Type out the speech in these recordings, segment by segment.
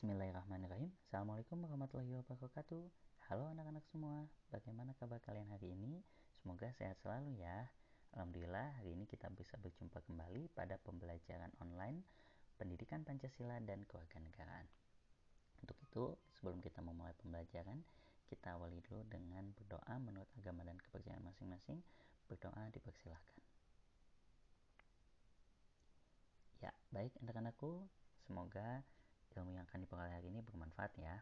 Bismillahirrahmanirrahim. Assalamualaikum warahmatullahi wabarakatuh. Halo anak-anak semua Bagaimana kabar kalian hari ini? Semoga sehat selalu ya. Alhamdulillah hari ini kita bisa berjumpa kembali pada pembelajaran online Pendidikan Pancasila dan Kewarganegaraan. Untuk itu sebelum kita memulai pembelajaran Kita awali dulu dengan berdoa menurut agama dan kepercayaan masing-masing. Berdoa dipersilahkan. Ya, baik anak-anakku, semoga ilmu yang akan hari ini bermanfaat ya.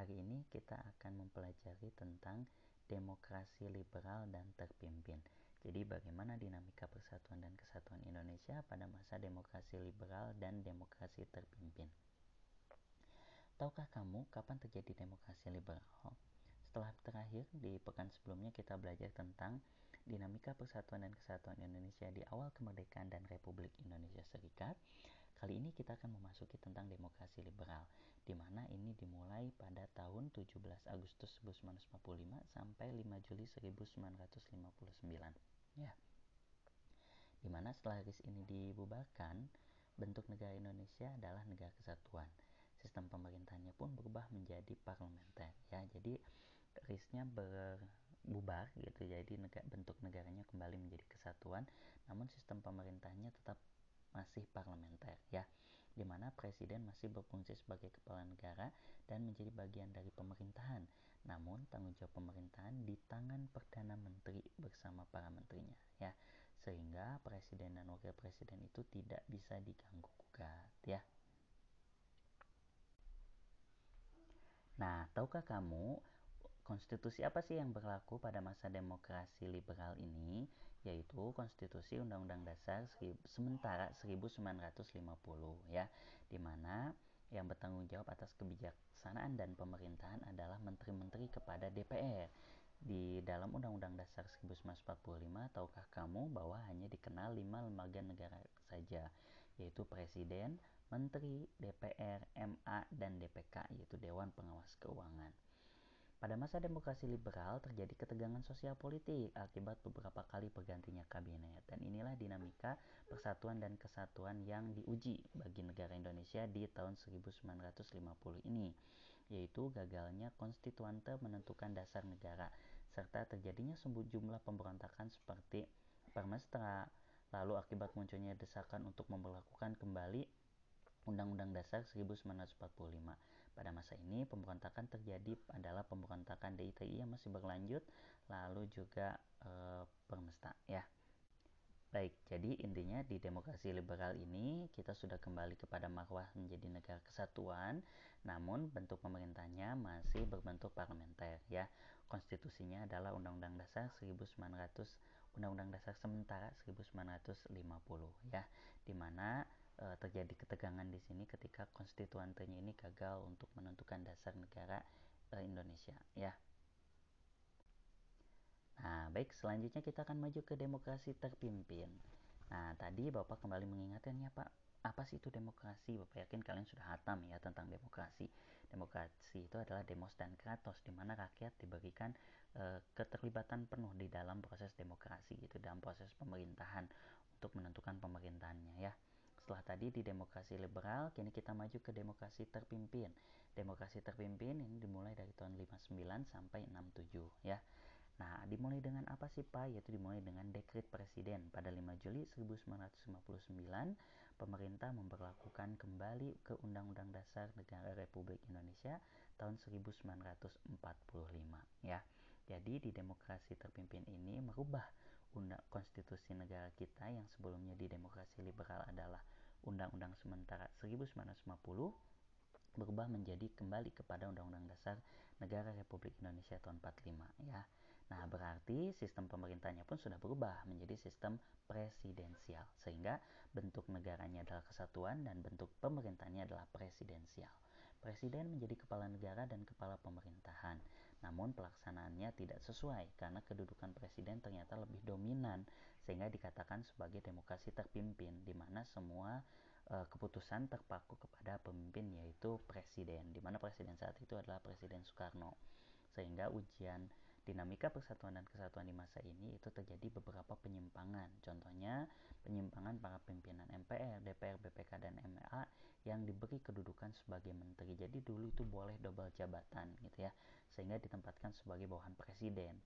Hari ini kita akan mempelajari tentang demokrasi liberal dan terpimpin. Jadi bagaimana dinamika persatuan dan kesatuan Indonesia pada masa demokrasi liberal dan demokrasi terpimpin. Tahukah kamu kapan terjadi demokrasi liberal? Setelah terakhir di pekan sebelumnya kita belajar tentang dinamika persatuan dan kesatuan Indonesia di awal kemerdekaan dan Republik Indonesia Serikat Kali ini kita akan memasuki tentang demokrasi liberal, di mana ini dimulai pada tahun 17 Agustus 1945 sampai 5 Juli 1959. Ya. Di mana setelah RIS ini dibubarkan, bentuk negara Indonesia adalah negara kesatuan. Sistem pemerintahnya pun berubah menjadi parlementer. Ya, jadi RIS-nya berbubar gitu, jadi negara, bentuk negaranya kembali menjadi kesatuan, namun sistem pemerintahnya tetap masih parlementer ya di mana presiden masih berfungsi sebagai kepala negara dan menjadi bagian dari pemerintahan. Namun tanggung jawab pemerintahan di tangan perdana menteri bersama para menterinya ya. Sehingga presiden dan wakil presiden itu tidak bisa diganggu gugat ya. Nah, tahukah kamu konstitusi apa sih yang berlaku pada masa demokrasi liberal ini? Yaitu Konstitusi Undang-Undang Dasar sementara 1950 ya, di mana yang bertanggung jawab atas kebijaksanaan dan pemerintahan adalah menteri-menteri kepada DPR. Di dalam Undang-Undang Dasar 1945, tahukah kamu bahwa hanya dikenal lima lembaga negara saja, yaitu Presiden, Menteri, DPR, MA, dan DPK, yaitu Dewan Pengawas Keuangan. Pada masa demokrasi liberal terjadi ketegangan sosial politik akibat beberapa kali pergantinya kabinet. Dan inilah dinamika persatuan dan kesatuan yang diuji bagi negara Indonesia di tahun 1950 ini yaitu gagalnya konstituante menentukan dasar negara serta terjadinya jumlah pemberontakan seperti Permestra lalu akibat munculnya desakan untuk memperlakukan kembali Undang-Undang Dasar 1945 pada masa ini pemberontakan terjadi adalah pemberontakan DITI yang masih berlanjut lalu juga e, permesta ya. Baik, jadi intinya di demokrasi liberal ini kita sudah kembali kepada marwah menjadi negara kesatuan, namun bentuk pemerintahnya masih berbentuk parlementer ya. Konstitusinya adalah Undang-Undang Dasar 1900 Undang-Undang Dasar sementara 1950 ya, di mana e, terjadi ketegangan di sini ketika konstituantenya ini gagal untuk menentukan dasar negara e, Indonesia ya. Nah, baik selanjutnya kita akan maju ke demokrasi terpimpin. Nah, tadi Bapak kembali mengingatkan ya Pak, apa sih itu demokrasi? Bapak yakin kalian sudah hatam ya tentang demokrasi. Demokrasi itu adalah demos dan kratos di mana rakyat diberikan e, keterlibatan penuh di dalam proses demokrasi itu dalam proses pemerintahan untuk menentukan pemerintahannya ya. Setelah tadi di demokrasi liberal, kini kita maju ke demokrasi terpimpin. Demokrasi terpimpin ini dimulai dari tahun 59 sampai 67 ya. Nah, dimulai dengan apa sih Pak? Yaitu dimulai dengan dekret presiden. Pada 5 Juli 1959, pemerintah memperlakukan kembali ke Undang-Undang Dasar Negara Republik Indonesia tahun 1945 ya. Jadi di demokrasi terpimpin ini merubah undang konstitusi negara kita yang sebelumnya di demokrasi liberal adalah Undang-Undang Sementara 1950 berubah menjadi kembali kepada Undang-Undang Dasar Negara Republik Indonesia tahun 45 ya. Nah, berarti sistem pemerintahnya pun sudah berubah menjadi sistem presidensial sehingga bentuk negaranya adalah kesatuan dan bentuk pemerintahnya adalah presidensial. Presiden menjadi kepala negara dan kepala pemerintahan. Namun pelaksanaannya tidak sesuai karena kedudukan presiden ternyata lebih dominan sehingga dikatakan sebagai demokrasi terpimpin di mana semua keputusan terpaku kepada pemimpin yaitu presiden di mana presiden saat itu adalah Presiden Soekarno. Sehingga ujian dinamika persatuan dan kesatuan di masa ini itu terjadi beberapa penyimpangan. Contohnya penyimpangan para pimpinan MPR, DPR, BPK, dan MA yang diberi kedudukan sebagai menteri. Jadi dulu itu boleh double jabatan gitu ya, sehingga ditempatkan sebagai bawahan presiden.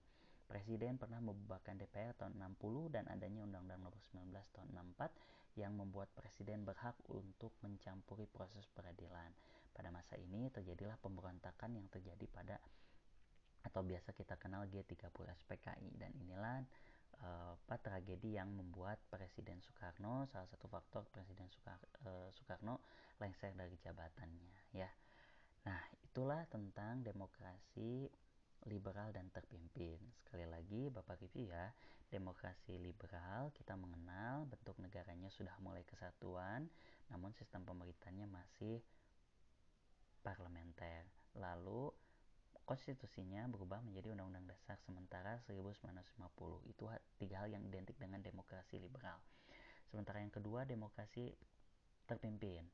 Presiden pernah membubarkan DPR tahun 60 dan adanya Undang-Undang Nomor 19 tahun 64 yang membuat presiden berhak untuk mencampuri proses peradilan. Pada masa ini terjadilah pemberontakan yang terjadi pada atau biasa kita kenal G30 SPKI dan inilah uh, tragedi yang membuat Presiden Soekarno salah satu faktor Presiden Soekar, uh, Soekarno lengser dari jabatannya ya. Nah, itulah tentang demokrasi liberal dan terpimpin. Sekali lagi Bapak review ya, demokrasi liberal kita mengenal bentuk negaranya sudah mulai kesatuan, namun sistem pemerintahnya masih parlementer. Lalu konstitusinya berubah menjadi Undang-Undang Dasar sementara 1950. Itu tiga hal yang identik dengan demokrasi liberal. Sementara yang kedua demokrasi terpimpin.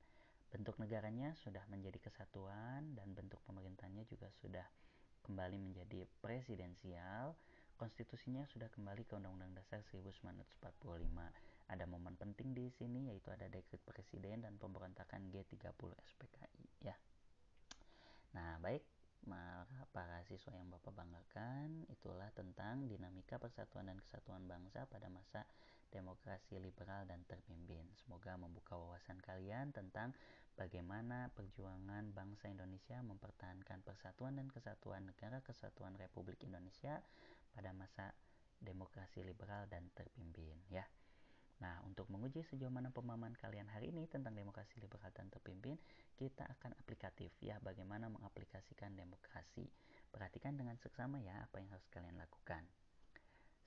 Bentuk negaranya sudah menjadi kesatuan dan bentuk pemerintahnya juga sudah kembali menjadi presidensial, konstitusinya sudah kembali ke Undang-Undang Dasar 1945. Ada momen penting di sini yaitu ada dekret presiden dan pemberontakan G30 SPKI ya. Nah, baik para siswa yang Bapak banggakan, itulah tentang dinamika persatuan dan kesatuan bangsa pada masa demokrasi liberal dan terpimpin. Semoga membuka wawasan kalian tentang bagaimana perjuangan bangsa Indonesia mempertahankan persatuan dan kesatuan negara kesatuan Republik Indonesia pada masa demokrasi liberal dan terpimpin ya. Nah, untuk menguji sejauh mana pemahaman kalian hari ini tentang demokrasi liberal dan terpimpin, kita akan aplikatif ya, bagaimana mengaplikasikan demokrasi. Perhatikan dengan seksama ya apa yang harus kalian lakukan.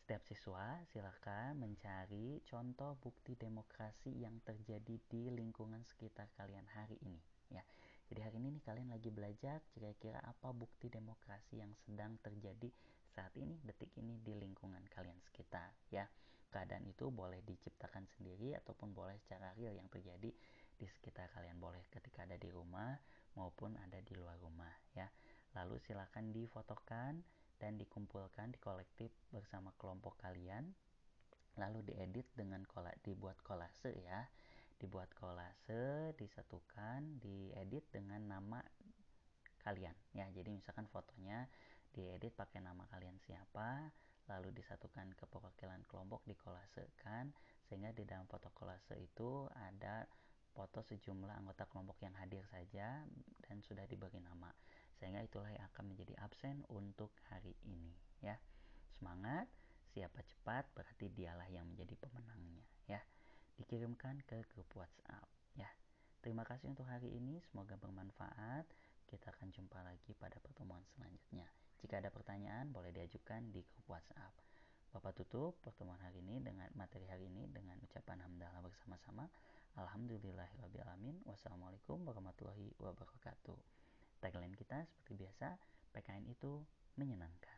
Setiap siswa silahkan mencari contoh bukti demokrasi yang terjadi di lingkungan sekitar kalian hari ini ya. Jadi hari ini nih kalian lagi belajar kira-kira apa bukti demokrasi yang sedang terjadi saat ini, detik ini di lingkungan kalian sekitar ya. Keadaan itu boleh diciptakan sendiri ataupun boleh secara real yang terjadi di sekitar kalian. Boleh ketika ada di rumah maupun ada di luar rumah ya. Lalu silakan difotokan dan dikumpulkan di kolektif bersama kelompok kalian. Lalu diedit dengan kola, dibuat kolase ya dibuat kolase, disatukan, diedit dengan nama kalian ya. Jadi misalkan fotonya diedit pakai nama kalian siapa, lalu disatukan ke perwakilan kelompok dikolasekan sehingga di dalam foto kolase itu ada foto sejumlah anggota kelompok yang hadir saja dan sudah diberi nama. Sehingga itulah yang akan menjadi absen untuk hari ini ya. Semangat, siapa cepat berarti dialah yang menjadi pemenangnya ya dikirimkan ke grup WhatsApp ya. Terima kasih untuk hari ini, semoga bermanfaat. Kita akan jumpa lagi pada pertemuan selanjutnya. Jika ada pertanyaan, boleh diajukan di grup WhatsApp. Bapak tutup pertemuan hari ini dengan materi hari ini dengan ucapan hamdalah bersama-sama. Alhamdulillahirrahmanirrahim. Wassalamualaikum warahmatullahi wabarakatuh. Tagline kita seperti biasa, PKN itu menyenangkan.